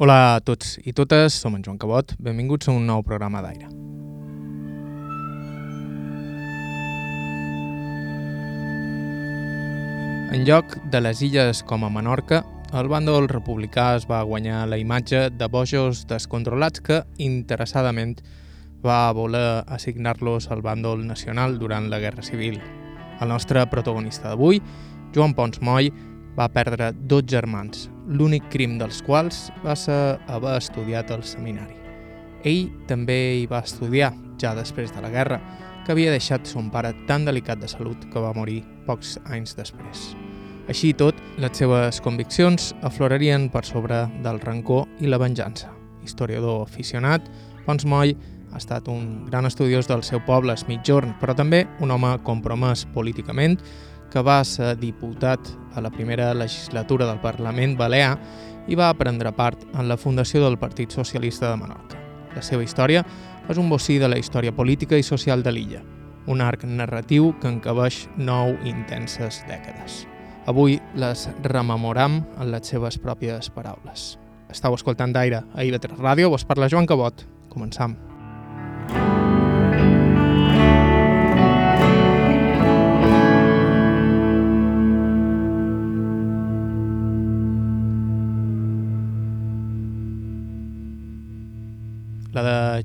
Hola a tots i totes, som en Joan Cabot, benvinguts a un nou programa d'aire. En lloc de les illes com a Menorca, el bàndol republicà es va guanyar la imatge de bojos descontrolats que, interessadament, va voler assignar-los al bàndol nacional durant la Guerra Civil. El nostre protagonista d'avui, Joan Pons Moll, va perdre dos germans, l'únic crim dels quals va ser haver estudiat al seminari. Ell també hi va estudiar, ja després de la guerra, que havia deixat son pare tan delicat de salut que va morir pocs anys després. Així i tot, les seves conviccions aflorarien per sobre del rancor i la venjança. Historiador aficionat, Pons Moll ha estat un gran estudiós del seu poble, es mitjorn, però també un home compromès políticament, que va ser diputat a la primera legislatura del Parlament Balear i va prendre part en la fundació del Partit Socialista de Menorca. La seva història és un bocí de la història política i social de l'illa, un arc narratiu que encabeix nou intenses dècades. Avui les rememoram en les seves pròpies paraules. Estau escoltant d'aire a IB3 Ràdio, vos parla Joan Cabot. Començam.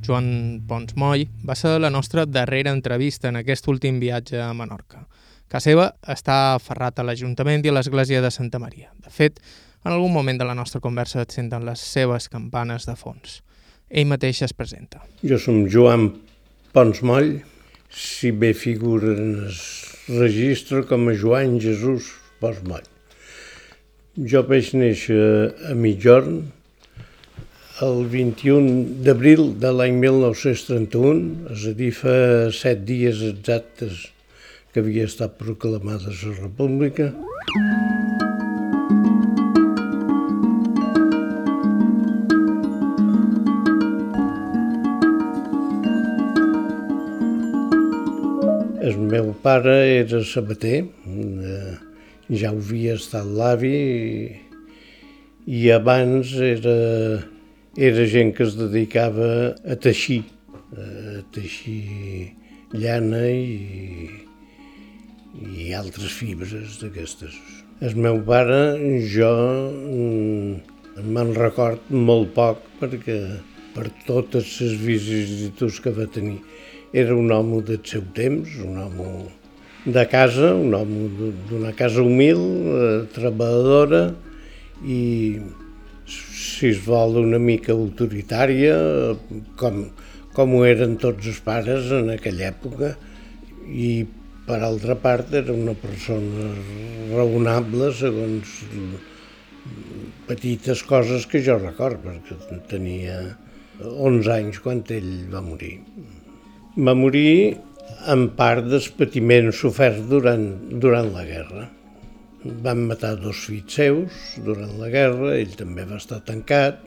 Joan Pons Moll va ser la nostra darrera entrevista en aquest últim viatge a Menorca. Casa seva està aferrat a l'Ajuntament i a l'Església de Santa Maria. De fet, en algun moment de la nostra conversa et senten les seves campanes de fons. Ell mateix es presenta. Jo som Joan Pons Moll, si bé figura en el registre com a Joan Jesús Pons Moll. Jo vaig néixer a Mitjorn, el 21 d'abril de l'any 1931, és a dir, fa set dies exactes que havia estat proclamada la República. El meu pare era sabater, eh, ja ho havia estat l'avi, i, i abans era era gent que es dedicava a teixir, a teixir llana i, i altres fibres d'aquestes. El meu pare, jo mm, me'n record molt poc perquè per totes les vicissituds que va tenir. Era un home del seu temps, un home de casa, un home d'una casa humil, eh, treballadora i si es vol, una mica autoritària, com, com ho eren tots els pares en aquella època, i per altra part era una persona raonable segons petites coses que jo record, perquè tenia 11 anys quan ell va morir. Va morir en part dels patiments soferts durant, durant la guerra. Van matar dos fills seus durant la guerra, ell també va estar tancat,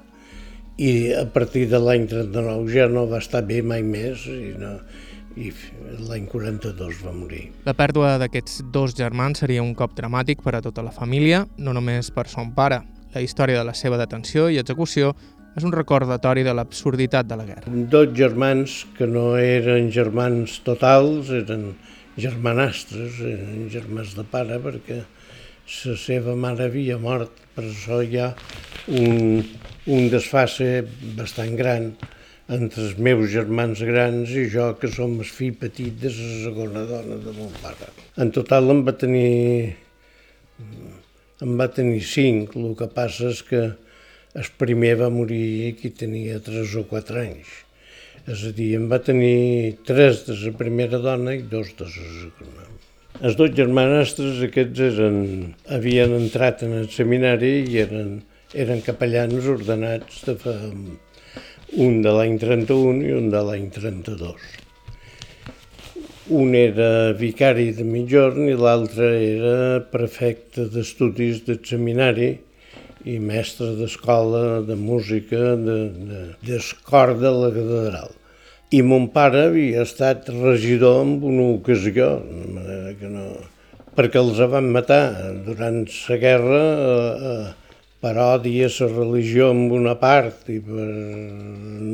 i a partir de l'any 39 ja no va estar bé mai més i, no, i l'any 42 va morir. La pèrdua d'aquests dos germans seria un cop dramàtic per a tota la família, no només per son pare. La història de la seva detenció i execució és un recordatori de l'absurditat de la guerra. Dos germans que no eren germans totals, eren germanastres, eren germans de pare, perquè la seva mare havia mort, per això hi ha un, un desfase bastant gran entre els meus germans grans i jo, que som el fill petit de la segona dona de mon pare. En total em va tenir, em va tenir cinc, el que passa és que el primer va morir qui tenia tres o quatre anys. És a dir, em va tenir tres de la primera dona i dos de la segona. Els dos germanastres aquests eren, havien entrat en el seminari i eren, eren capellans ordenats de fa un de l'any 31 i un de l'any 32. Un era vicari de Mitjorn i l'altre era prefecte d'estudis del seminari i mestre d'escola de música de, de, de la catedral. I mon pare havia estat regidor en una ocasió, de manera que no... perquè els van matar durant la guerra, eh, per odi a la religió en una part i per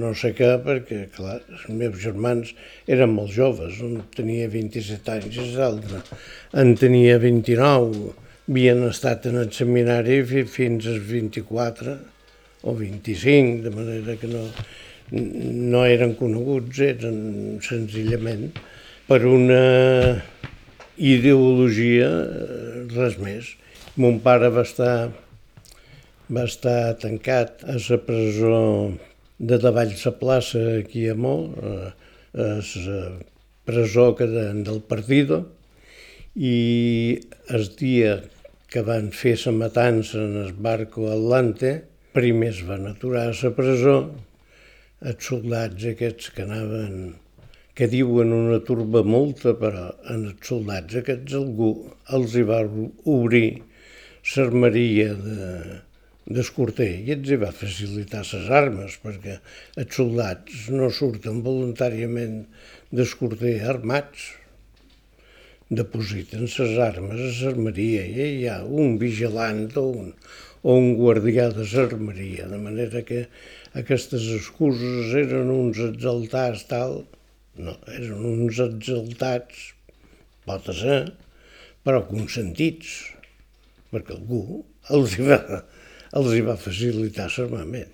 no sé què, perquè, clar, els meus germans eren molt joves, un tenia 27 anys i l'altre en tenia 29, havien estat en el seminari fins als 24 o 25, de manera que no, no eren coneguts, eren senzillament per una ideologia, res més. Mon pare va estar va estar tancat a la presó de davall la plaça aquí a Mó, a la presó que de, del Partido, i el dia que van fer la matança en el barco Atlante, primer es van aturar a la presó, els soldats aquests que anaven, que diuen una turba multa, però en els soldats aquests algú els hi va obrir l'armeria de, d'escorter i ens hi va facilitar les armes perquè els soldats no surten voluntàriament d'escorter armats, depositen les armes a l'armeria i hi ha un vigilant o un, o un guardià de l'armeria, de manera que aquestes excuses eren uns exaltats tal, no, eren uns exaltats, pot ser, però consentits, perquè algú els hi va, els hi va facilitar l'armament.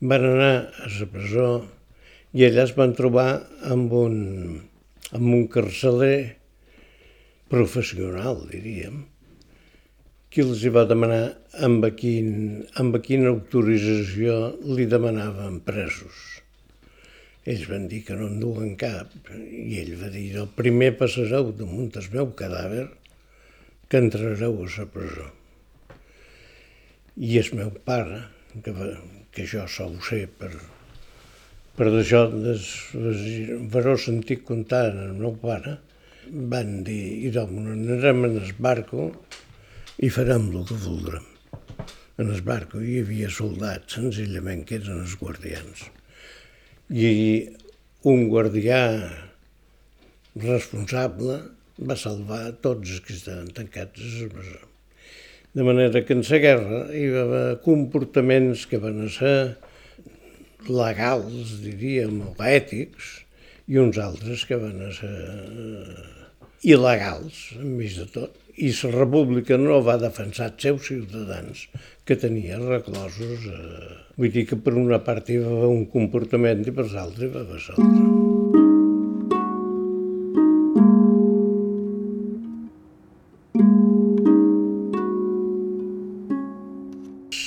Van anar a la presó i allà es van trobar amb un, amb un carceler professional, diríem, qui els hi va demanar amb, quin, amb quina autorització li demanaven presos. Ells van dir que no en duen cap i ell va dir, el primer passareu damunt el meu cadàver que entrareu a la presó. I el meu pare, que, va, que jo sol ser per, per d'això, varó sentit contar el meu pare, van dir, idò, anarem en el barco i farem el que voldrem. En el barco hi havia soldats, senzillament, que eren els guardians. I un guardià responsable va salvar tots els que estaven tancats a la. De manera que en la guerra hi va haver comportaments que van ser legals, diríem, o ètics, i uns altres que van ser il·legals, enmig de tot. I la república no va defensar els seus ciutadans, que tenia reclosos. Eh, vull dir que per una part hi va haver un comportament i per l'altra hi va haver l'altre.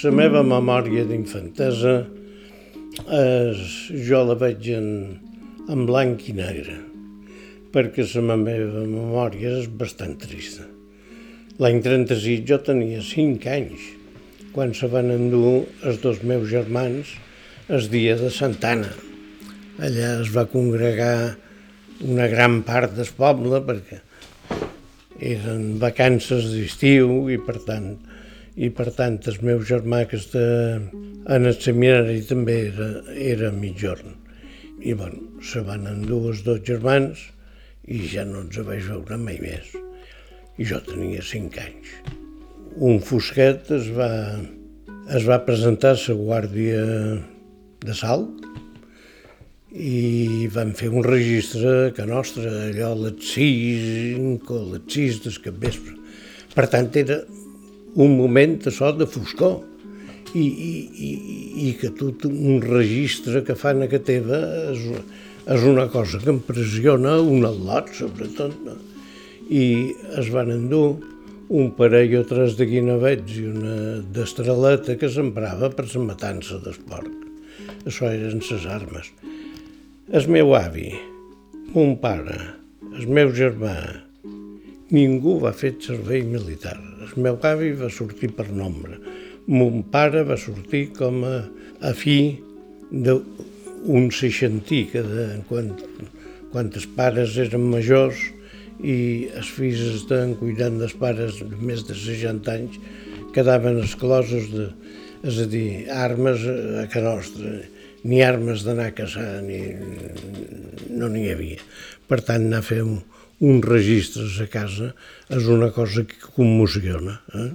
la meva memòria d'infantesa és, jo la veig en, en blanc i negre, perquè la meva memòria és bastant trista. L'any 36 jo tenia 5 anys, quan se van endur els dos meus germans el dia de Santana. Allà es va congregar una gran part del poble perquè eren vacances d'estiu i per tant i per tant el meu germà que està en el seminari també era, era mitjorn. I bueno, se van endur els dos germans i ja no ens vaig veure mai més. I jo tenia cinc anys. Un fosquet es va, es va presentar a la guàrdia de salt i van fer un registre que nostre, allò a les 6, a les 6 del capvespre. Per tant, era un moment això de foscor i, i, i, i que tot un registre que fan a que teva és, és una cosa que impressiona un al·lot, sobretot. No? I es van endur un parell o tres de guinavets i una destraleta que s'emprava per la matança d'esport. Això eren les armes. El meu avi, mon pare, el meu germà, Ningú va fer servei militar. El meu avi va sortir per nombre. Mon pare va sortir com a, a fi d'un seixantí, que de, quan, quan els pares eren majors i els fills estaven cuidant dels pares més de 60 anys, quedaven exclosos de, és a dir, armes a que nostra, ni armes d'anar a caçar, ni, no n'hi havia. Per tant, anar a fer un, uns registres a casa és una cosa que commociona, eh?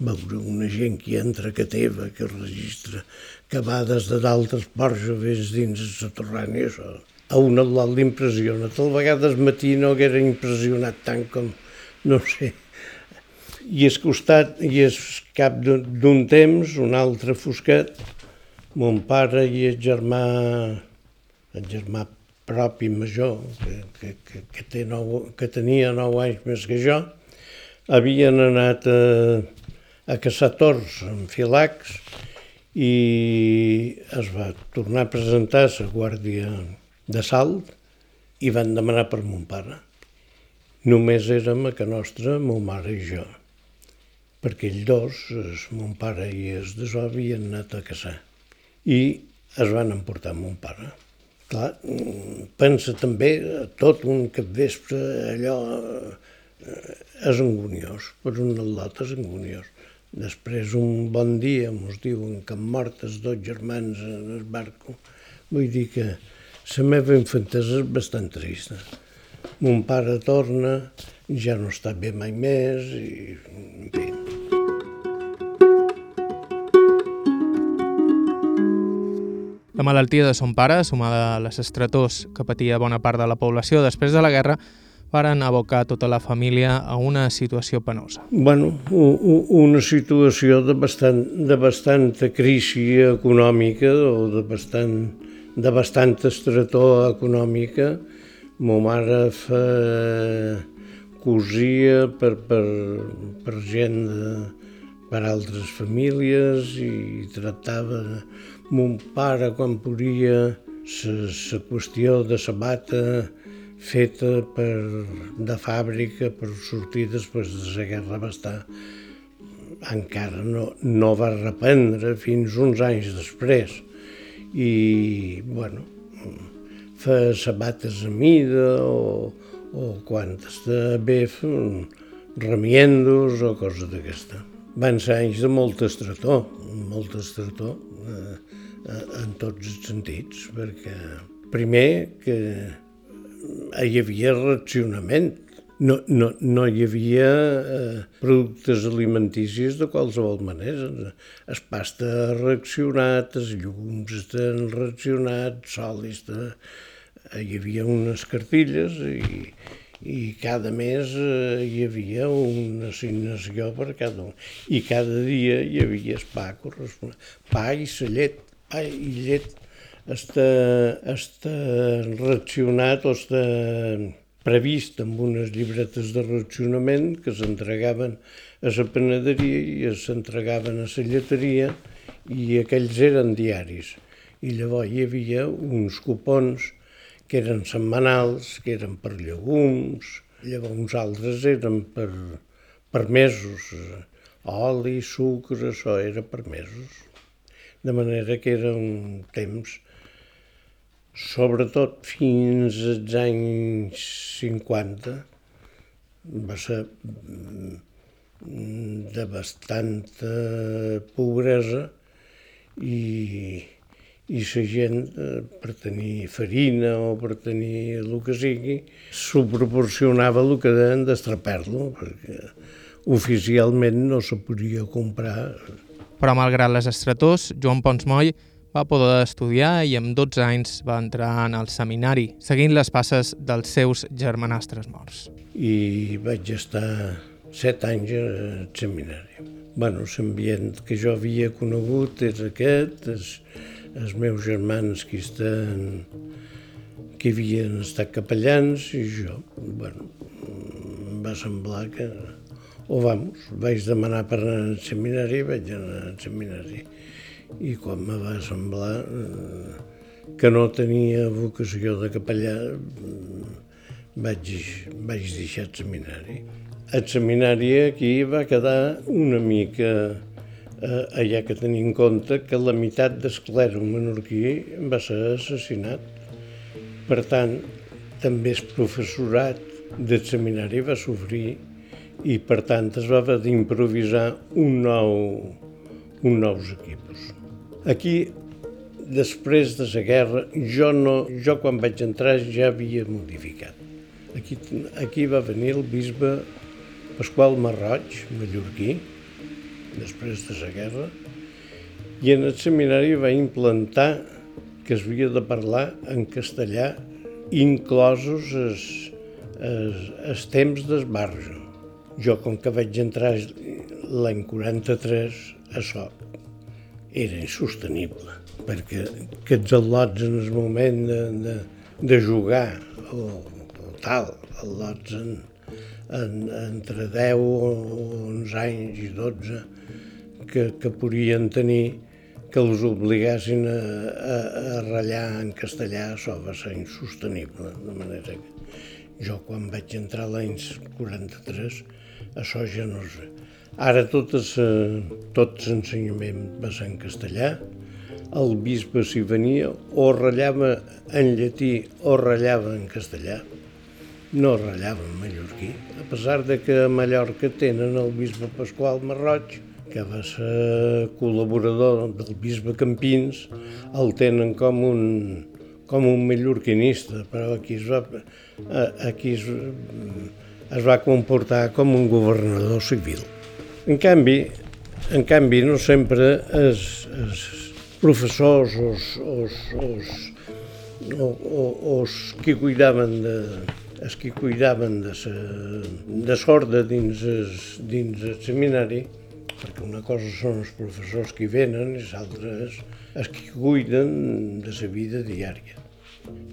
veure una gent que entra que teva, que registra cavades de d'altres ports dins la torrània, això a un al·lot l'impressiona. Tal vegades matí no haguera impressionat tant com, no sé. I és costat, i és cap d'un temps, un altre fosquet, mon pare i el germà, el germà propi major, que, que, que, que, té nou, que tenia nou anys més que jo, havien anat a, a caçar tors amb filacs i es va tornar a presentar a la Guàrdia de Salt i van demanar per mon pare. Només érem a que nostra, mon mare i jo, perquè ells dos, es, mon pare i es de so, havien anat a caçar. I es van emportar mon pare. Clar, pensa també tot un capvespre, allò eh, és anguniós, per un al·lot és anguniós. Després un bon dia mos diuen que han mort els dos germans en el barco. Vull dir que la meva infantesa és bastant trista. Mon pare torna, ja no està bé mai més i... Bé. La malaltia de son pare, sumada a les estretors que patia bona part de la població després de la guerra, varen abocar tota la família a una situació penosa. Bueno, una situació de, bastant, de bastanta crisi econòmica o de bastant de bastanta estretor econòmica. Mo mare fa, cosia per, per, per gent de, per altres famílies i tractava mon pare quan podia la qüestió de la bata feta per, de fàbrica per sortir després de la guerra va estar encara no, no va reprendre fins uns anys després i, bueno, fa sabates a mida o, o quan està bé remiendos o cosa d'aquesta. Van ser anys de molta estretor, molta estretor eh, eh, en tots els sentits, perquè primer que hi havia reaccionament, no, no, no hi havia eh, productes alimenticis de qualsevol manera. Es pasta reaccionat, els llums estan reaccionats, sol està... Hi havia unes cartilles i, i cada mes eh, hi havia una assignació per cada un. I cada dia hi havia pa corresponent. Pa i llet, pa i llet està, està reaccionat o està previst amb unes llibretes de racionament que s'entregaven a la panaderia i s'entregaven a la lleteria i aquells eren diaris. I llavors hi havia uns cupons que eren setmanals, que eren per llegums, llavors uns altres eren per, per mesos, oli, sucre, això era per mesos. De manera que era un temps sobretot fins als anys 50, va ser mm, de bastanta pobresa i, i la gent eh, per tenir farina o per tenir el que sigui s'ho proporcionava el que deien d'estrapar-lo perquè oficialment no se podia comprar. Però malgrat les estretors, Joan Pons Moll va poder estudiar i amb 12 anys va entrar en el seminari, seguint les passes dels seus germanastres morts. I vaig estar set anys al seminari. bueno, l'ambient que jo havia conegut és aquest, els, els meus germans que estan que havien estat capellans i jo, bueno, em va semblar que... O vamos, vaig demanar per anar al seminari i vaig anar al seminari i quan me va semblar eh, que no tenia vocació de capellà mm, vaig, vaig deixar el seminari. El seminari aquí va quedar una mica eh, allà que tenir en compte que la meitat d'esclero menorquí va ser assassinat. Per tant, també el professorat del seminari va sofrir i per tant es va haver d'improvisar un nou, un nous equips. Aquí, després de la guerra, jo, no, jo quan vaig entrar ja havia modificat. Aquí, aquí va venir el bisbe Pasqual Marroig, mallorquí, després de la guerra, i en el seminari va implantar que es havia de parlar en castellà, inclosos els, els, els temps d'esbarjo. Jo, com que vaig entrar l'any 43, això era insostenible, perquè aquests al·lots en el moment de, de, de jugar o, o tal, al·lots en, en, entre 10 o 11 anys i 12 que, que podien tenir que els obligassin a, a, a ratllar en castellà, això va ser insostenible, de manera que jo quan vaig entrar l'any 43 això ja no sé. Ara tot, es, tot l'ensenyament va ser en castellà, el bisbe s'hi venia o ratllava en llatí o ratllava en castellà, no ratllava en mallorquí, a pesar de que a Mallorca tenen el bisbe Pasqual Marroig, que va ser col·laborador del bisbe Campins, el tenen com un, com un mallorquinista, però aquí es va, aquí es, es va comportar com un governador civil. En canvi, en canvi no sempre els, els professors o els, els, els, o, o, els qui cuidaven de, els qui cuidaven de, sa, de sorda dins el, dins el seminari perquè una cosa són els professors que venen i l'altra és els que cuiden de la vida diària.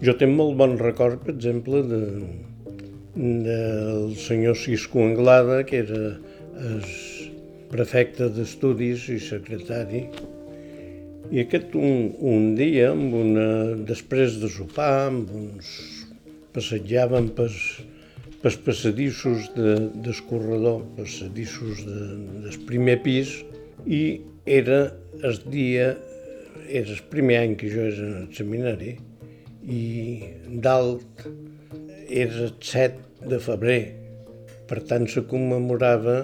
Jo tinc molt bon record, per exemple, de, del senyor Cisco Anglada, que era el prefecte d'estudis i secretari, i aquest un, un dia, amb una, després de sopar, amb uns passejàvem per, pels passadissos de, del corredor, passadissos de, del primer pis, i era el dia, era el primer any que jo era en el seminari, i dalt era el 7 de febrer, per tant se commemorava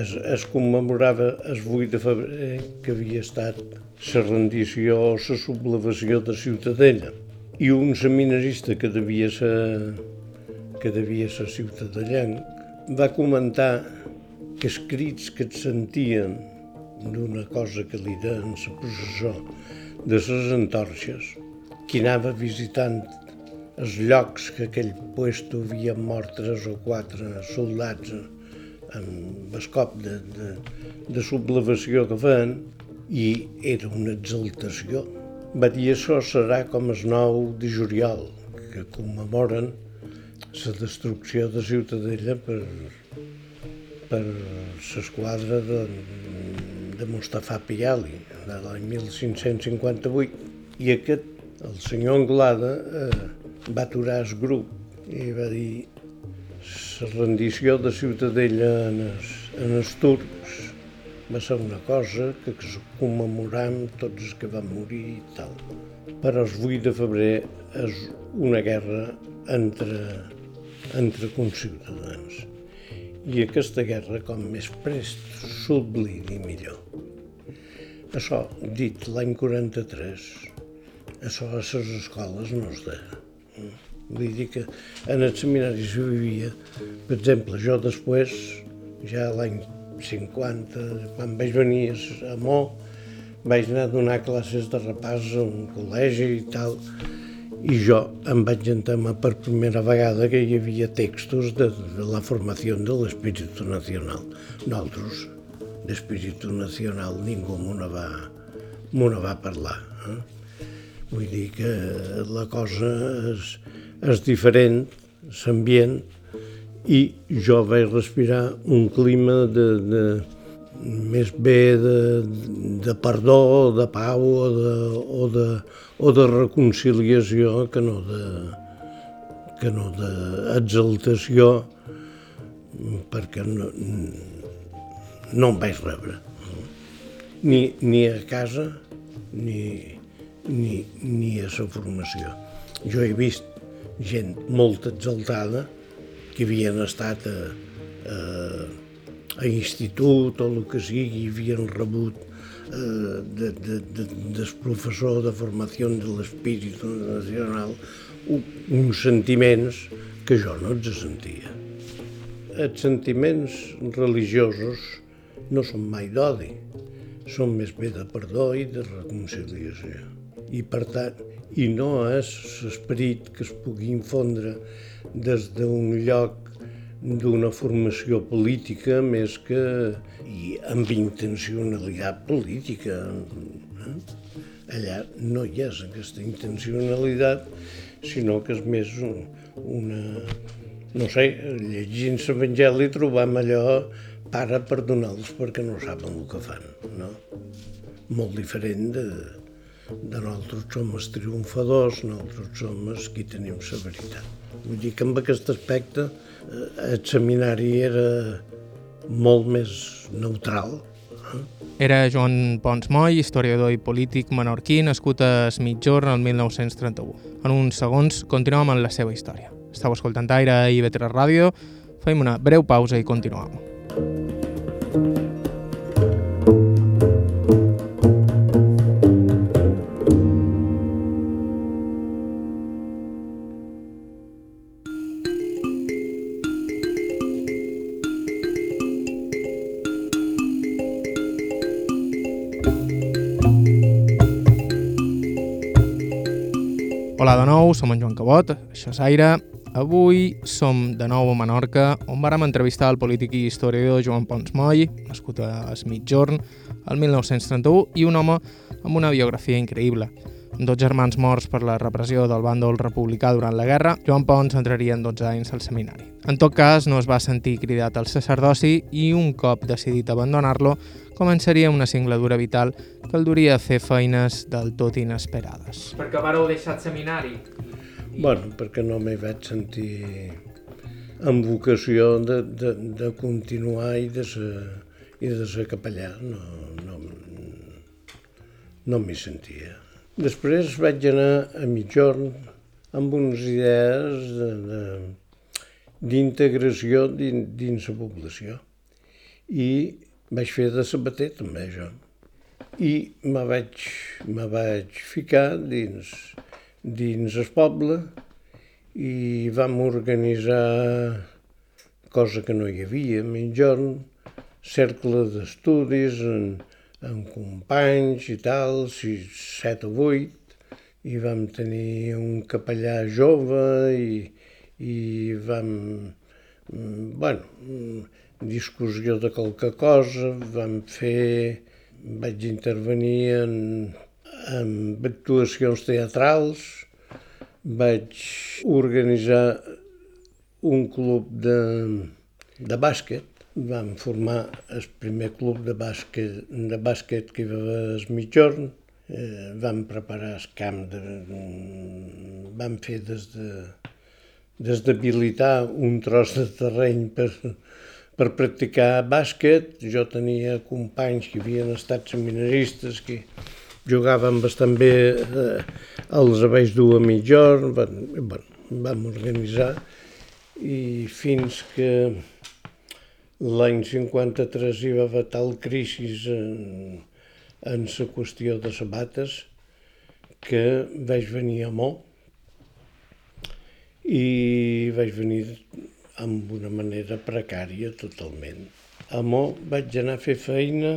es, es commemorava el 8 de febrer que havia estat la rendició o la sublevació de Ciutadella. I un seminarista que devia ser que devia ser ciutadellenc, va comentar que els crits que et sentien d'una cosa que li deien la processó de les antorxes, qui anava visitant els llocs que aquell puesto havia mort tres o quatre soldats amb el cop de, de, de sublevació que feien i era una exaltació. Va dir això serà com el 9 de juliol, que commemoren la destrucció de Ciutadella per, per l'esquadra de, de Mustafa Piali de l'any 1558 i aquest, el senyor Anglada, eh, va aturar el grup i va dir la rendició de Ciutadella en els, en els turcs va ser una cosa que commemoram tots els que van morir i tal. Però el 8 de febrer és una guerra entre entre conciutadans. I aquesta guerra, com més prest s'oblidi, millor. Això, dit l'any 43, això a les escoles no es deia. Vull dir que en el seminari s'hi vivia. Per exemple, jo després, ja l'any 50, quan vaig venir a Mo, vaig anar a donar classes de repàs a un col·legi i tal, i jo em vaig entamar per primera vegada que hi havia textos de, de la formació de l'espíritu nacional. Nosaltres, d'espíritu nacional, ningú m'ho va, va parlar. Eh? Vull dir que la cosa és, és diferent, l'ambient, i jo vaig respirar un clima de, de, més bé de, de perdó, de pau o de, o de, o de reconciliació que no de que no d'exaltació perquè no, no em vaig rebre ni, ni a casa ni, ni, ni a la formació. Jo he vist gent molt exaltada que havien estat a, a a institut o el que sigui, havien rebut eh, de, de, de, del professor de formació de l'espírit nacional uns sentiments que jo no els sentia. Els sentiments religiosos no són mai d'odi, són més bé de perdó i de reconciliació. I per tant, i no és l'esperit que es pugui infondre des d'un lloc d'una formació política més que i amb intencionalitat política. Eh? Allà no hi és aquesta intencionalitat, sinó que és més una... No sé, llegint l'Evangeli trobam allò para perdonar-los perquè no saben el que fan, no? Molt diferent de, de nosaltres som els triomfadors, nosaltres som els qui tenim la veritat. Vull dir que amb aquest aspecte eh, el seminari era molt més neutral. Eh? Era Joan Pons Moll, historiador i polític menorquí, nascut a Mitjorn el 1931. En uns segons continuem amb la seva història. Estau escoltant Aire i Vetres Ràdio, fem una breu pausa i continuem. Som en Joan Cabot, això és Aire. Avui som de nou a Menorca, on vàrem entrevistar el polític i historiador Joan Pons Moll, nascut a Mitjorn el 1931, i un home amb una biografia increïble. Dos germans morts per la repressió del bàndol republicà durant la guerra, Joan Pons entraria en 12 anys al seminari. En tot cas, no es va sentir cridat al sacerdoci i un cop decidit abandonar-lo, començaria una singladura vital que el duria a fer feines del tot inesperades. Per què vareu deixar el seminari? Bueno, perquè no m'hi vaig sentir amb vocació de, de, de continuar i de ser, i de ser capellà. No, no, no m'hi sentia. Després vaig anar a mitjorn amb unes idees d'integració dins, dins la població. I vaig fer de sabater també, jo. I me vaig, me vaig ficar dins, dins el poble i vam organitzar cosa que no hi havia, mitjorn, cercle d'estudis amb, amb companys i tal, sis, set o vuit, i vam tenir un capellà jove i, i vam, mm, bueno, discussió de qualque cosa, vam fer, vaig intervenir en, en actuacions teatrals, vaig organitzar un club de, de bàsquet, vam formar el primer club de bàsquet, de bàsquet que hi va haver a mitjorn, eh, vam preparar el camp, de, vam fer des de des d'habilitar un tros de terreny per, per practicar bàsquet. Jo tenia companys que havien estat seminaristes que jugaven bastant bé eh, els avells dur a mitjorn, bueno, vam organitzar i fins que l'any 53 hi va haver tal crisi en, en la qüestió de sabates que vaig venir a Mó i vaig venir amb una manera precària totalment. A Mo vaig anar a fer feina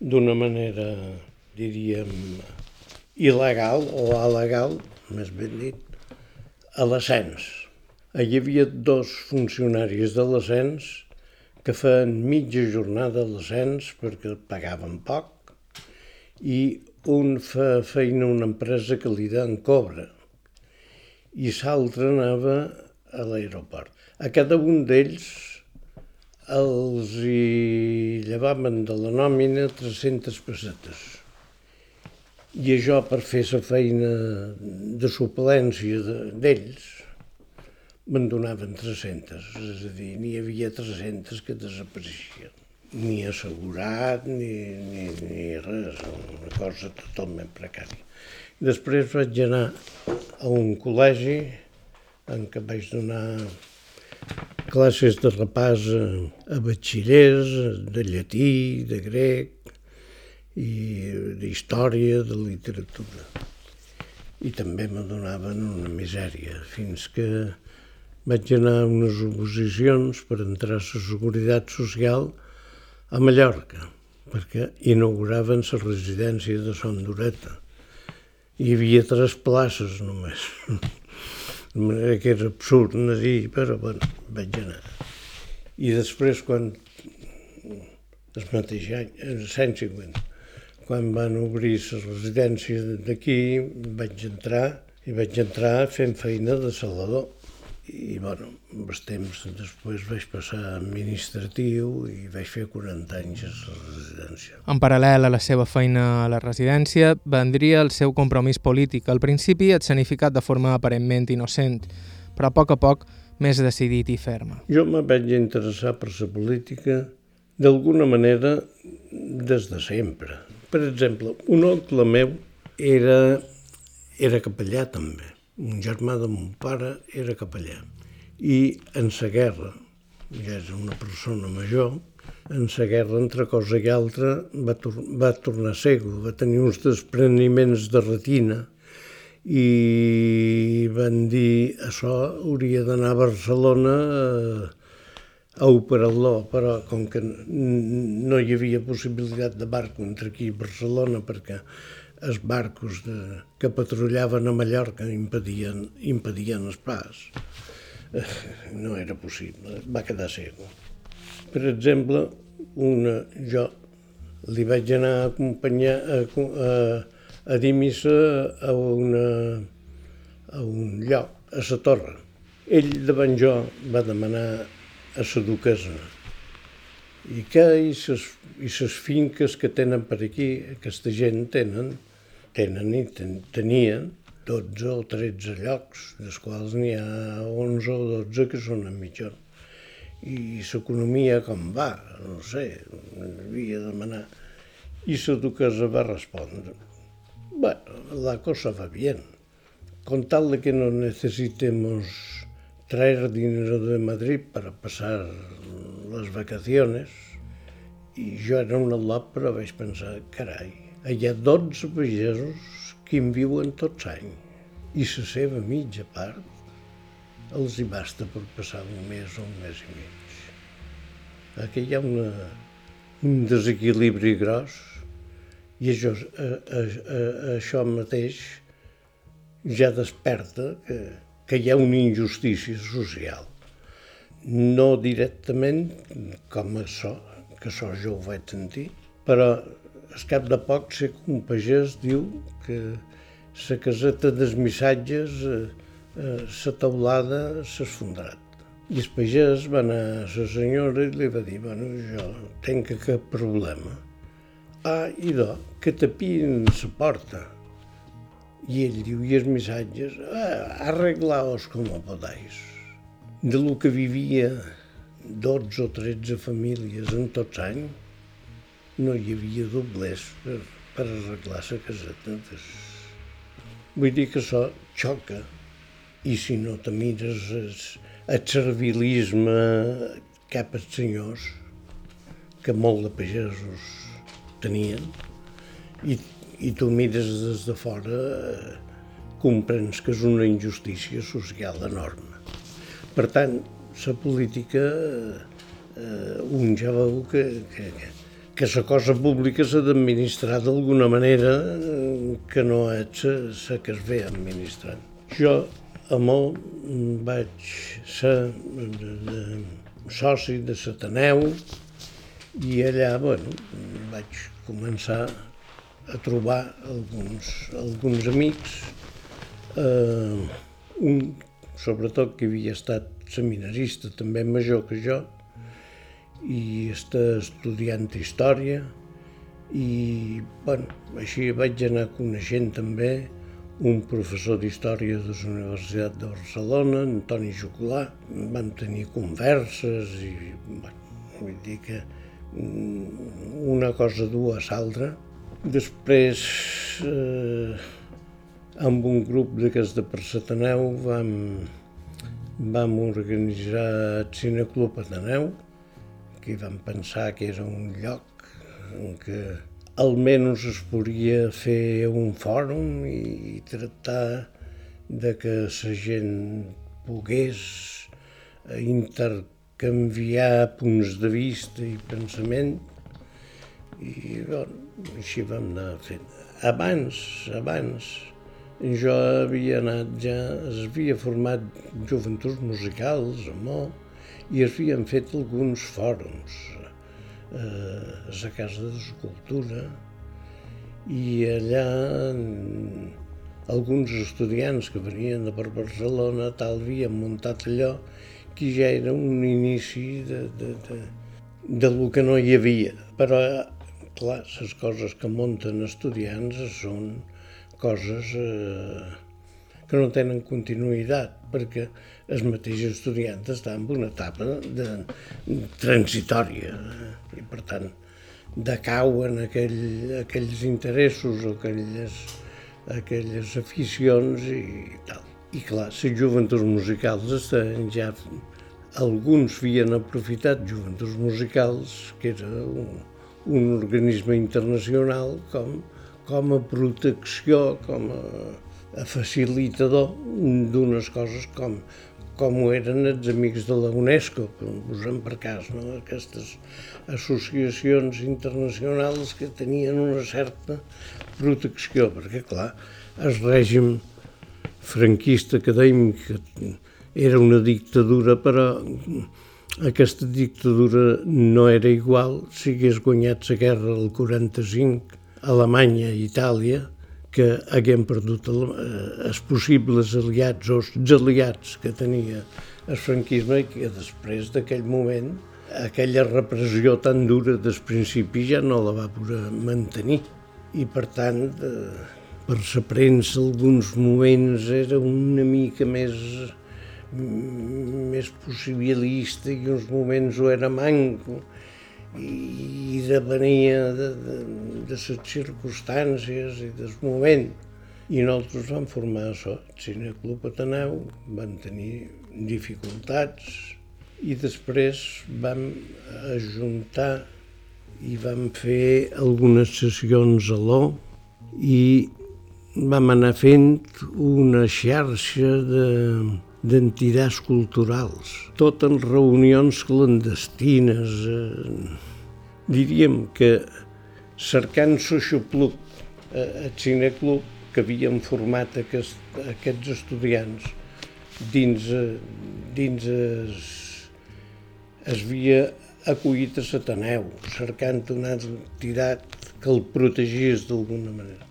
d'una manera, diríem, il·legal o alegal, més ben dit, a l'ascens. Hi havia dos funcionaris de l'ascens que feien mitja jornada a l'ascens perquè pagaven poc i un fa feina una empresa que li dan cobra i l'altre anava a l'aeroport. A cada un d'ells els hi llevaven de la nòmina 300 pessetes. I això per fer la feina de suplència d'ells me'n donaven 300, és a dir, n'hi havia 300 que desapareixien. Ni assegurat, ni, ni, ni res, una cosa totalment precària. Després vaig anar a un col·legi en què vaig donar classes de repàs a batxillers, de llatí, de grec i d'història, de literatura. I també me donaven una misèria, fins que vaig anar a unes oposicions per entrar a la Seguretat Social a Mallorca, perquè inauguraven la residència de Son Dureta. Hi havia tres places només. De manera que era absurd anar dir, però bueno, vaig anar. I després, quan el mateix any, el 150, quan van obrir la residència d'aquí, vaig entrar i vaig entrar fent feina de salador i bueno, els temps després vaig passar a administratiu i vaig fer 40 anys a la residència. En paral·lel a la seva feina a la residència, vendria el seu compromís polític. Al principi escenificat de forma aparentment innocent, però a poc a poc més decidit i ferma. Jo me vaig interessar per la política d'alguna manera des de sempre. Per exemple, un oncle meu era, era capellà també un germà de mon pare era capellà. I en la guerra, ja és una persona major, en la guerra, entre cosa i altra, va, tor va tornar cego, va tenir uns despreniments de retina i van dir això hauria d'anar a Barcelona a, a operar-lo, però com que no hi havia possibilitat de barco entre aquí i Barcelona perquè els barcos de, que patrullaven a Mallorca impedien, impedien el pas. Eh, no era possible, va quedar cego. Per exemple, una, jo li vaig anar a acompanyar a, a, a dir missa a, una, a un lloc, a la torre. Ell davant jo va demanar a la duquesa i que i ses, i ses finques que tenen per aquí, aquesta gent tenen, tenen i ten, tenien 12 o 13 llocs, dels quals n'hi ha 11 o 12 que són a mitjón. I l'economia com va, no sé, havia de demanar. I la duquesa va respondre, bueno, la cosa va bien. Con tal de que no necesitemos traer dinero de Madrid para pasar las vacaciones, i jo era un al·lot, però vaig pensar, carai, hi ha 12 pagesos que en viuen tots any i la seva mitja part els hi basta per passar un mes o un mes i mig. Aquí hi ha una, un desequilibri gros i això, a, a, a, això mateix ja desperta que, que hi ha una injustícia social. No directament com això, que això jo ho vaig sentir, però al cap de poc sé que un pagès diu que la caseta dels missatges, eh, eh, la teulada s'ha esfondrat. I el pagès va anar a la senyora i li va dir, bueno, jo tenc cap problema. Ah, i do, que tapien la porta. I ell diu, i els missatges, ah, arreglaos com podáis. De lo que vivia 12 o 13 famílies en tots anys, no hi havia doblers per, per arreglar la caseta. Vull dir que això xoca. I si no te mires el, el servilisme cap als senyors, que molt de pagesos tenien, i, i tu mires des de fora, eh, comprens que és una injustícia social enorme. Per tant, la política, eh, un ja veu que, que, que la cosa pública s'ha d'administrar d'alguna manera eh, que no és la que es ve administrant. Jo a molt vaig ser de, soci de l'Ateneu i allà bueno, vaig començar a trobar alguns, alguns amics, eh, un sobretot que havia estat seminarista també major que jo, i està estudiant història i bueno, així vaig anar coneixent també un professor d'història de la Universitat de Barcelona, Antoni Jocolà, vam tenir converses i bueno, vull dir que mm, una cosa du a l'altra. Després, eh, amb un grup d'aquests de Persetaneu vam, vam organitzar el Cineclub Ateneu, que vam pensar que era un lloc en què almenys es podria fer un fòrum i tractar de que la gent pogués intercanviar punts de vista i pensament I bueno, així vam anar fent. Abans, abans, jo havia anat ja, es havia format joventuts musicals, Mo, i es havien fet alguns fòrums eh, a la Casa d'Escultura i allà alguns estudiants que venien de per Barcelona tal havien muntat allò que ja era un inici de, de, de, de lo que no hi havia. Però, clar, les coses que munten estudiants són coses eh, que no tenen continuïtat, perquè els mateixos estudiants estan en una etapa de, transitòria i, per tant, decauen aquell, aquells interessos o aquelles, aquelles aficions i tal. I clar, les joventuts musicals estan ja... Alguns havien aprofitat joventuts musicals, que era un, un organisme internacional, com, com a protecció, com a, a facilitador d'unes coses com, com ho eren els amics de la UNESCO, posem per cas, no? aquestes associacions internacionals que tenien una certa protecció, perquè clar, el règim franquista acadèmic era una dictadura, però aquesta dictadura no era igual si hagués guanyat la guerra del 45 Alemanya i Itàlia, que haguem perdut el, eh, els possibles aliats o els aliats que tenia el franquisme i que després d'aquell moment aquella repressió tan dura des principi ja no la va poder mantenir. I per tant eh, per la premsa alguns moments era una mica més més possibilista i uns moments ho era manco i depenia de, de, de les circumstàncies i del moment. I nosaltres vam formar això, el Cineclub Ateneu, vam tenir dificultats i després vam ajuntar i vam fer algunes sessions a l'O i vam anar fent una xarxa d'entitats de, culturals, tot en reunions clandestines. Eh, diríem que cercant Socioplub, eh, el cineclub que havien format aquest, aquests estudiants dins, eh, dins es, es havia acollit a Sataneu, cercant una entitat que el protegís d'alguna manera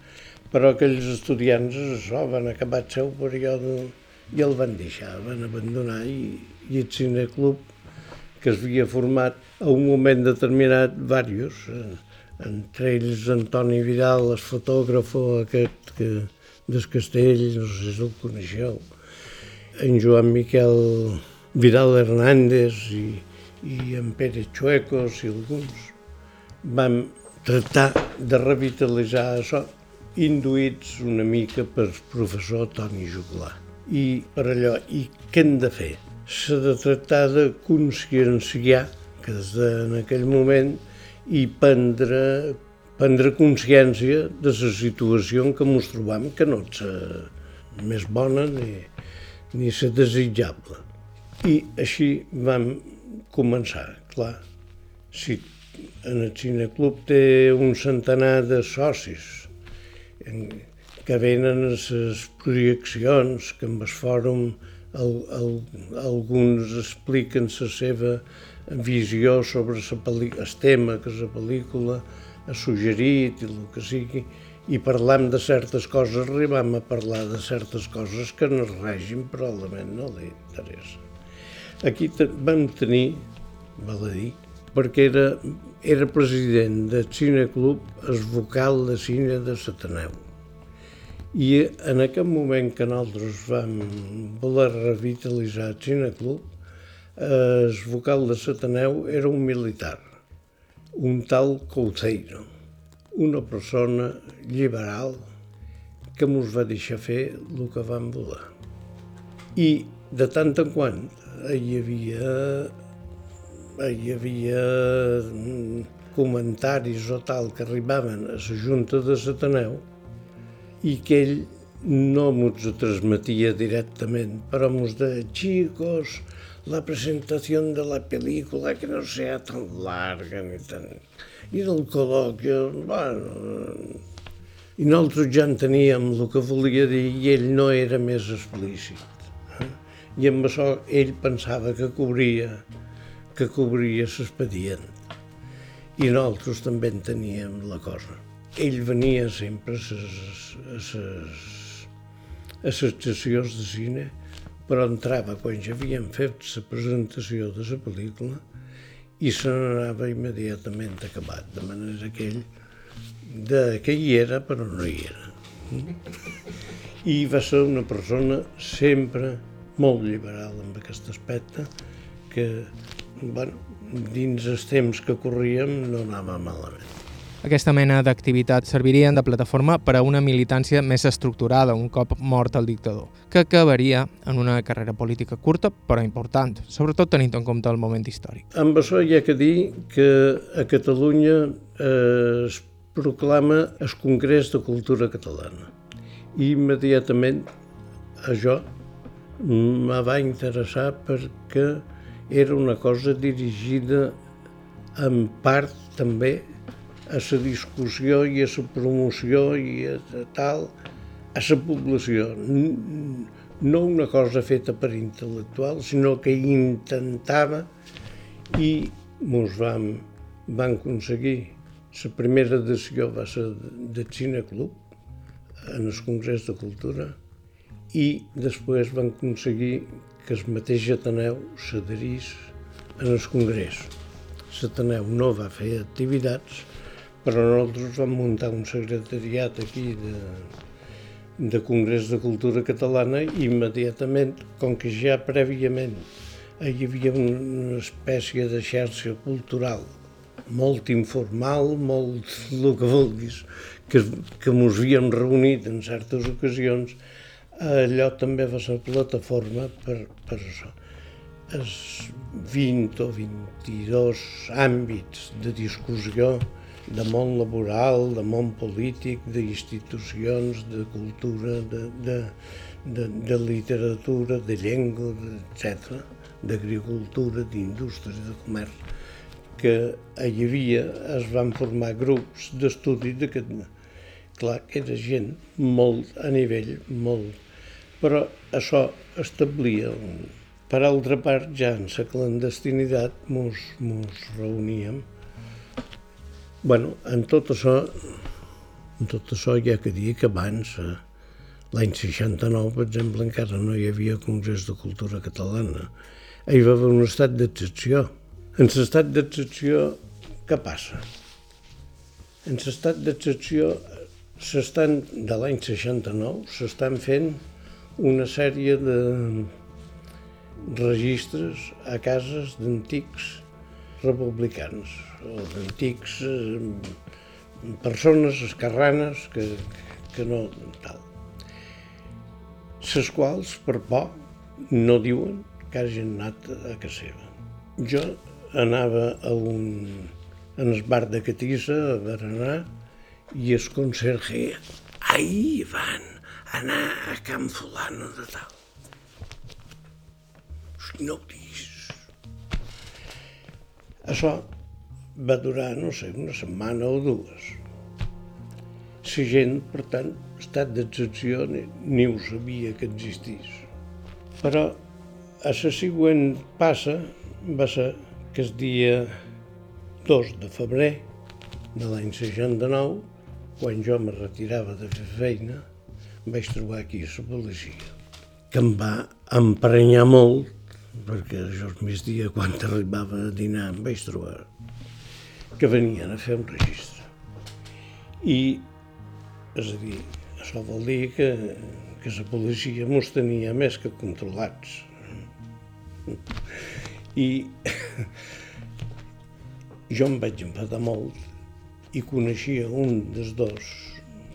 però aquells estudiants això, van acabar el seu període i el van deixar, van abandonar i, i el cineclub que es havia format a un moment determinat, diversos, eh, entre ells Antoni Vidal, el fotògraf aquest que, del castell, no sé si el coneixeu, en Joan Miquel Vidal Hernández i, i en Pere Chuecos i alguns, vam tractar de revitalitzar això induïts una mica per professor Toni Juglar. I per allò, i què hem de fer? S'ha de tractar de conscienciar, que des en aquell moment, i prendre, prendre consciència de la situació en què ens trobam, que no és la més bona ni, ni la desitjable. I així vam començar, clar. Si en el cineclub té un centenar de socis, que venen les projeccions, que amb el fòrum el, el, alguns expliquen la seva visió sobre el tema que la pel·lícula ha suggerit i el que sigui, i parlam de certes coses, arribam a parlar de certes coses que en el règim probablement no li interessa. Aquí vam tenir, val a dir, perquè era, era president del cineclub el vocal de cine de Sataneu. I en aquest moment que nosaltres vam voler revitalitzar cineclub, el vocal de Sataneu era un militar, un tal Couceiro, una persona liberal que ens va deixar fer el que vam voler. I de tant en quant hi havia hi havia mm, comentaris o tal que arribaven a la Junta de Sataneu i que ell no mos ho transmetia directament, però mos de chicos, la presentació de la pel·lícula que no sea tan larga ni tan... I del col·loqui, bueno... I nosaltres ja enteníem el que volia dir i ell no era més explícit. Eh? I amb això ell pensava que cobria, que cobria l'expedient. I nosaltres també en teníem la cosa. Ell venia sempre a les a les sessions de cine, però entrava quan ja havien fet la presentació de la pel·lícula i se n'anava immediatament acabat, de manera que ell de que hi era però no hi era. I va ser una persona sempre molt liberal en aquest aspecte, que bueno, dins els temps que corríem no anava malament. Aquesta mena d'activitats servirien de plataforma per a una militància més estructurada un cop mort el dictador, que acabaria en una carrera política curta però important, sobretot tenint en compte el moment històric. Amb això hi ha que dir que a Catalunya eh, es proclama el Congrés de Cultura Catalana. I immediatament això me va interessar perquè era una cosa dirigida en part també a la discussió i a la promoció i a, tal, a la població. No una cosa feta per intel·lectuals, sinó que intentava i mos vam, vam aconseguir. La primera edició va ser del Cine Club, en el Congrés de Cultura, i després van aconseguir que el mateix Ateneu s'adherís en el Congrés. L'Ateneu no va fer activitats, però nosaltres vam muntar un secretariat aquí de, de Congrés de Cultura Catalana i immediatament, com que ja prèviament hi havia una espècie de xarxa cultural molt informal, molt el que vulguis, que, que mos havíem reunit en certes ocasions, allò també va ser plataforma per, per això. Els 20 o 22 àmbits de discussió de món laboral, de món polític, d'institucions, de cultura, de, de, de, de literatura, de llengua, etc., d'agricultura, d'indústria, de comerç, que hi havia, es van formar grups d'estudi de que, clar, que era gent molt a nivell, molt... Però això establia un... Per altra part, ja en la clandestinitat mos, mos reuníem bueno, en tot això, en tot això ha que dir que abans, eh, l'any 69, per exemple, encara no hi havia Congrés de Cultura Catalana. Hi va haver un estat d'excepció. En l'estat d'excepció, què passa? En l'estat d'excepció s'estan, de l'any 69, s'estan fent una sèrie de registres a cases d'antics republicans, o d'antics eh, persones escarranes que, que no tal. Les quals, per por, no diuen que hagin anat a casa seva. Jo anava a un, en el bar de Catissa, a Berenar, i el conserge, ahir van anar a Can Fulano de tal. No ho diguis. Això va durar, no sé, una setmana o dues. La gent, per tant, estat d'excepció ni, ni ho sabia que existís. Però a la següent passa va ser que el dia 2 de febrer de l'any 69, quan jo me retirava de fer feina, vaig trobar aquí la policia, que em va emprenyar molt perquè jo el migdia, quan arribava a dinar, em vaig trobar que venien a fer un registre. I, és a dir, això vol dir que, que la policia mos tenia més que controlats. I jo em vaig enfadar molt i coneixia un dels dos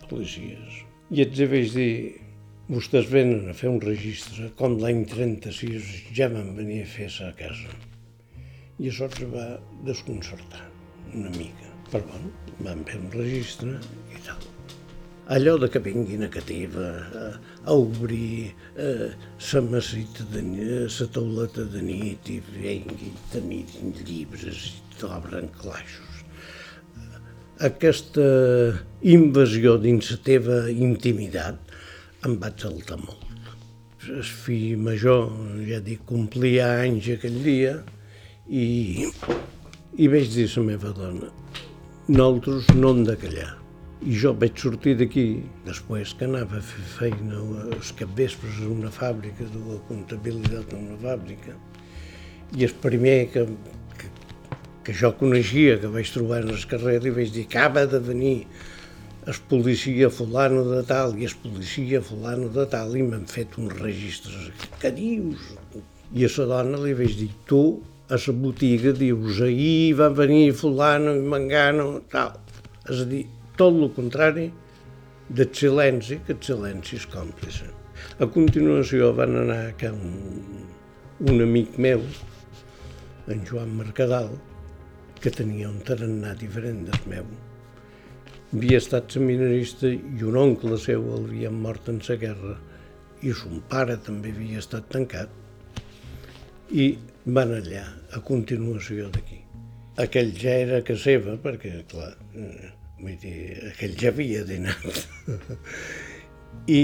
policies. I els vaig dir, Vostès venen a fer un registre, com l'any 36 ja van venir a fer a casa. I això ens va desconcertar una mica. Però bueno, van fer un registre i tal. allò de que vinguin a Cativa a, a obrir eh, la massita de la tauleta de nit i vengui te mirin llibres i t'obren claixos. Aquesta invasió dins la teva intimitat em vaig saltar molt. El fill major, ja dic, complia anys aquell dia i, i vaig dir a la meva dona, nosaltres no hem de callar i jo vaig sortir d'aquí, després que anava a fer feina els capvespres en una fàbrica, de comptabilitat en una fàbrica, i el primer que, que, que jo coneixia, que vaig trobar en el carrer, li vaig dir, acaba de venir el policia fulano de tal i el policia fulano de tal i m'han fet uns registres. Què dius? I a la dona li vaig dir, tu a la botiga dius, ahir va venir fulano i mangano, tal. És a dir, tot el contrari del silenci, que el silenci és còmplice. A continuació van anar a un, un amic meu, en Joan Mercadal, que tenia un tarannà diferent del meu. Havia estat seminarista i un oncle seu el havia mort en la guerra i son pare també havia estat tancat i van allà a continuació d'aquí. Aquell ja era que seva, perquè, clar, Vull dir, aquell ja havia dinat. I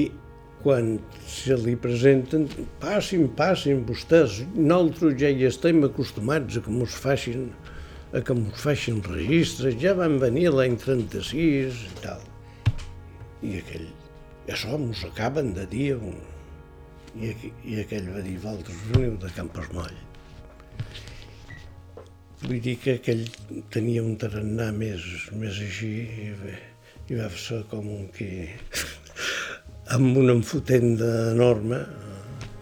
quan se li presenten, passin, passin vostès, nosaltres ja hi estem acostumats a que mos facin, a que mos facin registres, ja van venir l'any 36 i tal. I aquell, això mos acaben de dir, i, i aquell va dir, vosaltres veniu de Campersmoll. Vull dir que aquell tenia un tarannà més, més així i, i va ser com un que amb una enfotenda enorme,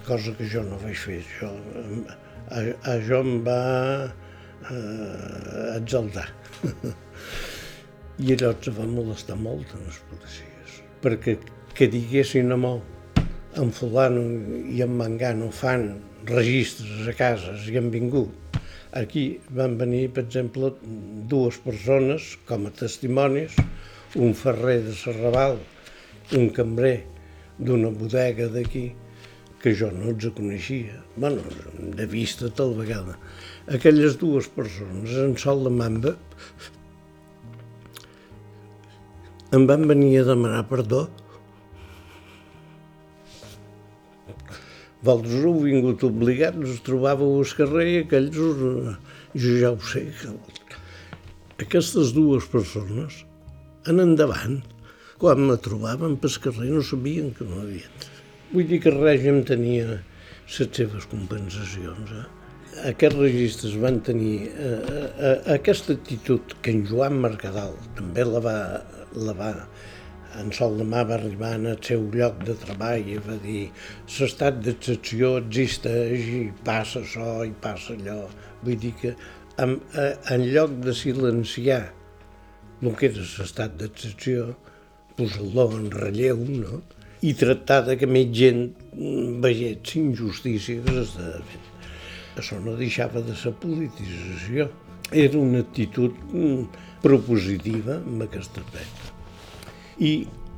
cosa que jo no vaig fer. Jo, a, a jo em va eh, exaltar. I allò se va molestar molt en les policies, perquè que diguessin a mo en fulano i en mangano fan registres a cases i han vingut Aquí van venir, per exemple, dues persones com a testimonis, un ferrer de Serraval, un cambrer d'una bodega d'aquí, que jo no els coneixia, bueno, de vista tal vegada. Aquelles dues persones, en sol de mamba, em van venir a demanar perdó Heu vingut obligats, us trobàveu al carrer i aquells, us... jo ja ho sé. Aquestes dues persones, en endavant, quan me trobaven pel carrer no sabien que no havien. Vull dir que el règim tenia les seves compensacions. Eh? Aquests registres van tenir eh, eh, aquesta actitud que en Joan Mercadal també la va, la va en Sol de Mà va arribar al seu lloc de treball i va dir l'estat d'excepció existeix i passa això i passa allò. Vull dir que en, eh, en lloc de silenciar el que era l'estat d'excepció, posar-lo en relleu, no? i tractar de que més gent veiés s'estava fent. Això no deixava de ser politització. Era una actitud mm, propositiva en aquest aspecte. I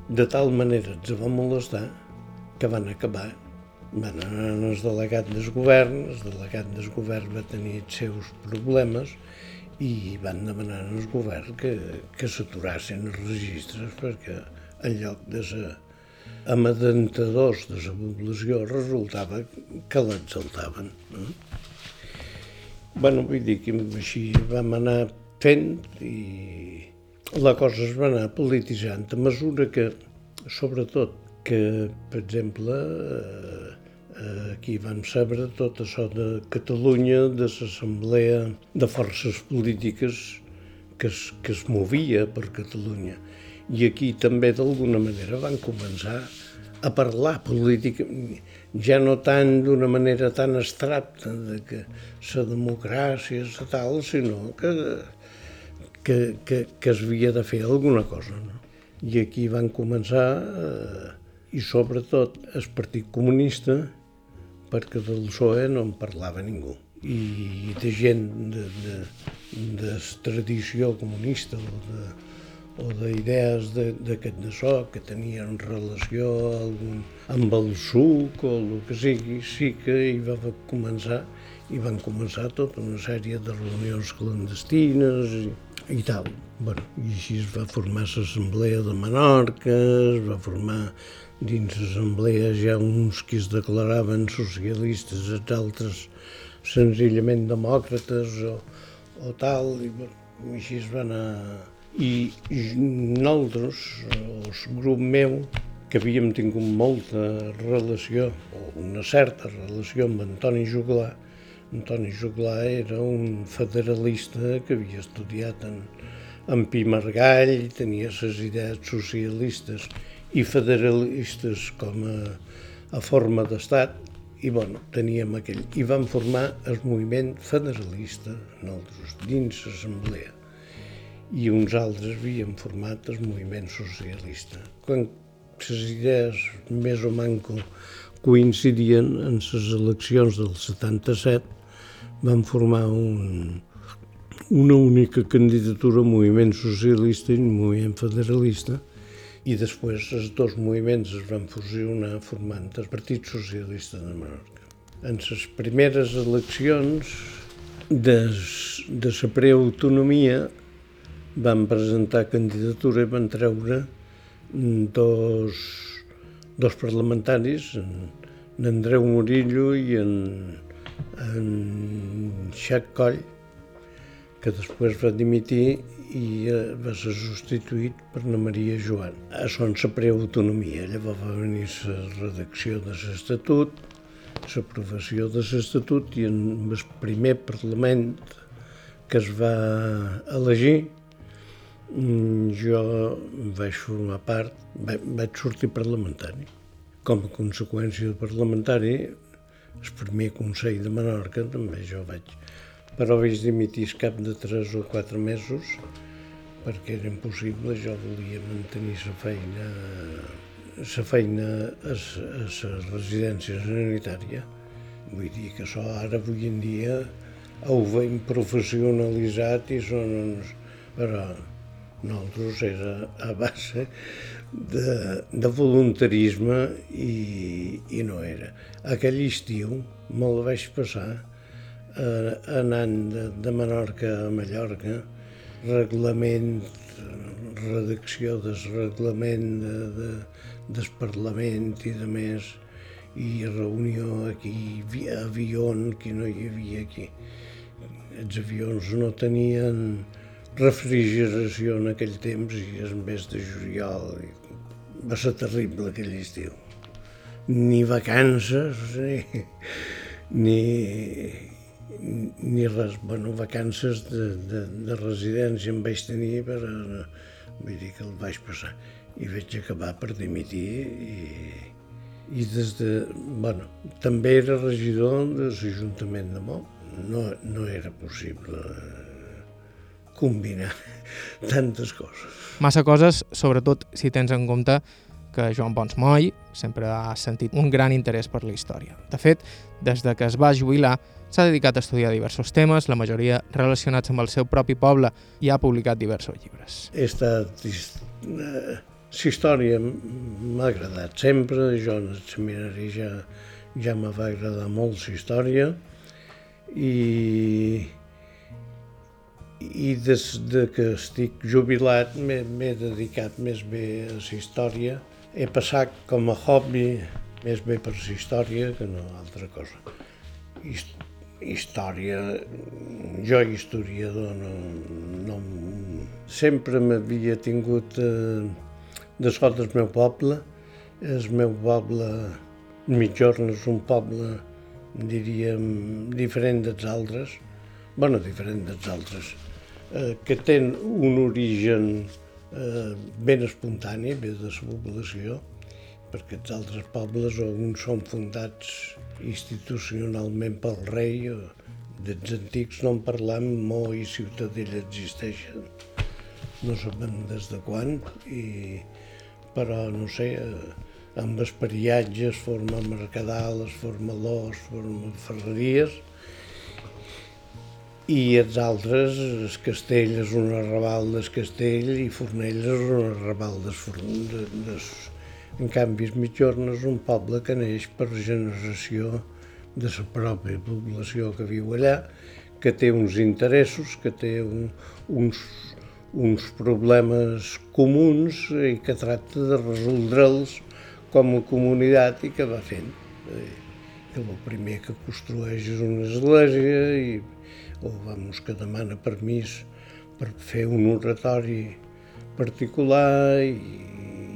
de tal manera ens va molestar que van acabar van anar al delegat del govern, el delegat del govern va tenir els seus problemes i van demanar al govern que, que s'aturassin els registres perquè en lloc de ser amadentadors de la població resultava que l'exaltaven. No? bueno, vull dir que així vam anar fent i la cosa es va anar polititzant a mesura que, sobretot, que, per exemple, eh, aquí vam saber tot això de Catalunya, de l'assemblea de forces polítiques que es, que es movia per Catalunya. I aquí també, d'alguna manera, van començar a parlar política, ja no tant d'una manera tan abstracta de que la democràcia és tal, sinó que que, que, que es havia de fer alguna cosa. No? I aquí van començar, eh, i sobretot el Partit Comunista, perquè del PSOE no en parlava ningú. I de gent de, de, de tradició comunista o de, o d'idees d'aquest de so que tenien relació amb el suc o el que sigui, sí que hi va començar i van començar tota una sèrie de reunions clandestines i, i tal. Bueno, I així es va formar l'Assemblea de Menorca, es va formar dins l'Assemblea ja uns que es declaraven socialistes, els altres senzillament demòcrates o, o tal, i, i així es va anar... I, i nosaltres, el grup meu, que havíem tingut molta relació, o una certa relació amb Antoni Juglar, Antoni Juglar era un federalista que havia estudiat en, en Pi Margall, tenia les idees socialistes i federalistes com a, a forma d'estat, i bueno, teníem aquell. I vam formar el moviment federalista, nosaltres, dins l'assemblea. I uns altres havíem format el moviment socialista. Quan les idees més o manco coincidien en les eleccions del 77, van formar un, una única candidatura, moviment socialista i moviment federalista, i després els dos moviments es van fusionar formant el Partit Socialista de Menorca. En les primeres eleccions de, de la preautonomia van presentar candidatura i van treure dos, dos parlamentaris, en Andreu Murillo i en en Xac Coll, que després va dimitir i eh, va ser substituït per la Maria Joan. A son la preautonomia, llavors va venir la redacció de l'Estatut, l'aprovació de l'Estatut i en el primer Parlament que es va elegir, mm, jo vaig formar part, vaig sortir parlamentari. Com a conseqüència del parlamentari el primer Consell de Menorca també jo vaig, però vaig dimitir cap de 3 o 4 mesos perquè era impossible, jo volia mantenir la feina la feina a la residència sanitària. Vull dir que això ara avui en dia ho veiem professionalitzat i són uns... Però nosaltres era a base de, de voluntarisme i, i no era. Aquell estiu me'l vaig passar eh, anant de, de Menorca a Mallorca, reglament, redacció del reglament de, de, del Parlament i de més, i reunió aquí, avions que no hi havia aquí. Els avions no tenien refrigeració en aquell temps i és mes de juliol. Va ser terrible aquell estiu. Ni vacances, ni, ni, ni res. Bueno, vacances de, de, de residència em vaig tenir, però vull dir que el vaig passar. I vaig acabar per dimitir i, i des de... Bueno, també era regidor de l'Ajuntament de Mó. No, no era possible combinar tantes coses. Massa coses, sobretot si tens en compte que Joan Pons Moll sempre ha sentit un gran interès per la història. De fet, des de que es va jubilar, s'ha dedicat a estudiar diversos temes, la majoria relacionats amb el seu propi poble, i ha publicat diversos llibres. He estat... Eh, història m'ha agradat sempre, jo en el seminari ja, ja me va agradar molt la història, i i des de que estic jubilat m'he dedicat més bé a la història. He passat com a hobby més bé per la història que no altra cosa. Hist història, jo historiador no, no sempre m'havia tingut eh, de sort del meu poble. El meu poble, Mitjorn és un poble, diríem, diferent dels altres, bueno, diferent dels altres, eh, que ten un origen eh, ben espontani, ve de la població, perquè els altres pobles alguns són fundats institucionalment pel rei, dels antics no en parlam, Mo i Ciutadella existeixen, no sabem des de quan, i, però no sé, eh, amb esperiatge es forma Mercadal, es forma l'Os, es forma Ferreries, i els altres, el castell és un arrabal del castell i Fornells és un arrabal del Fornells. En canvi, es Mitjorn és un poble que neix per generació de la pròpia població que viu allà, que té uns interessos, que té un, uns, uns problemes comuns i que tracta de resoldre'ls com a comunitat i que va fent. Eh, que el primer que construeix és una església i o vamos, que demana permís per fer un oratori particular i,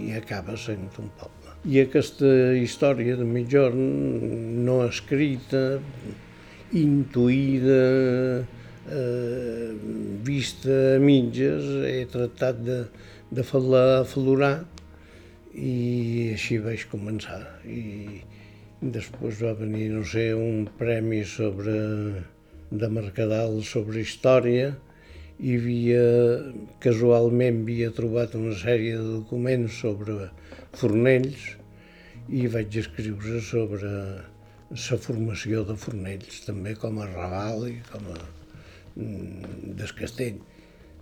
i acaba sent un poble. I aquesta història de Mitjorn no escrita, intuïda, eh, vista a mitges, he tractat de, de fer-la aflorar i així vaig començar. I després va venir, no sé, un premi sobre de Mercadal sobre història i havia, casualment havia trobat una sèrie de documents sobre Fornells i vaig escriure sobre la formació de Fornells, també com a Raval i com a mm, des castell.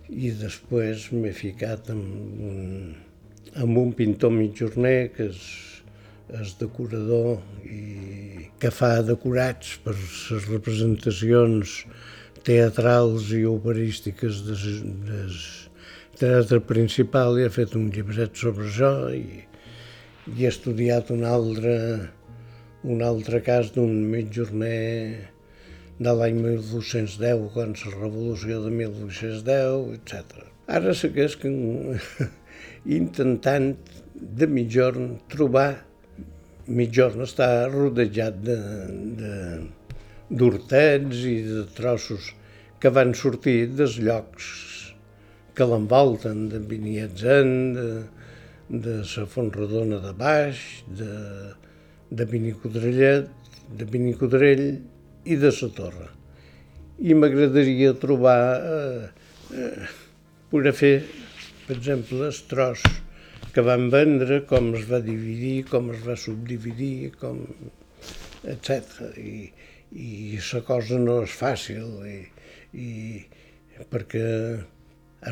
I després m'he ficat amb un, amb un pintor mitjorner que és és decorador i que fa decorats per les representacions teatrals i operístiques de, de teatre principal i ha fet un llibret sobre això i, i he estudiat un altre, un altre cas d'un mitjorner de l'any 1210, quan la revolució de 1810, etc. Ara és que intentant de mitjorn trobar mitjorn està rodejat d'hortets i de trossos que van sortir dels llocs que l'envolten, de Biniatzen, de, de la Fontredona de Baix, de, de Vinicodrellet, de Vinicodrell i de la Torre. I m'agradaria trobar, eh, eh, poder fer, per exemple, el tros que van vendre, com es va dividir, com es va subdividir, com etc. I, i la cosa no és fàcil, i, i perquè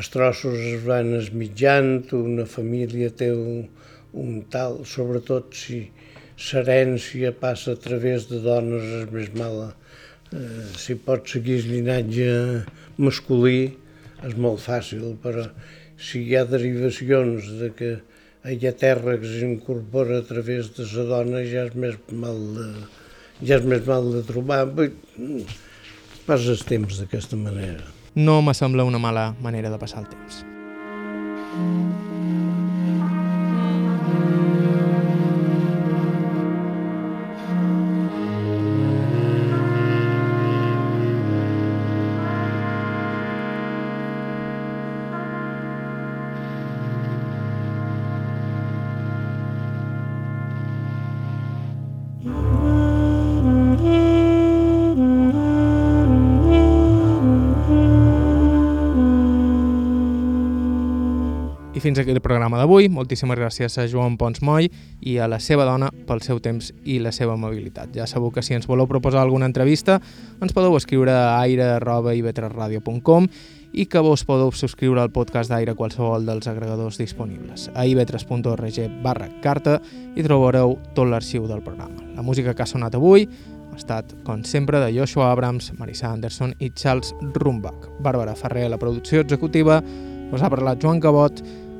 els trossos es van esmitjant, una família té un, un tal, sobretot si l'herència passa a través de dones és més mala. Eh, si pots seguir el llinatge masculí és molt fàcil, però si hi ha derivacions de que ha terra que s'incorpora a través de la dona ja és més mal de, ja és més mal de trobar. Pas el temps d'aquesta manera. No me sembla una mala manera de passar el temps. Mm. Fins aquí el programa d'avui. Moltíssimes gràcies a Joan Pons Moll i a la seva dona pel seu temps i la seva amabilitat. Ja sabeu que si ens voleu proposar alguna entrevista ens podeu escriure a aire.ivetresradio.com i que vos podeu subscriure al podcast d'Aire qualsevol dels agregadors disponibles. A ivetres.org barra carta i trobareu tot l'arxiu del programa. La música que ha sonat avui ha estat, com sempre, de Joshua Abrams, Marissa Anderson i Charles Rumbach. Bàrbara Ferrer, la producció executiva, us ha parlat Joan Cabot,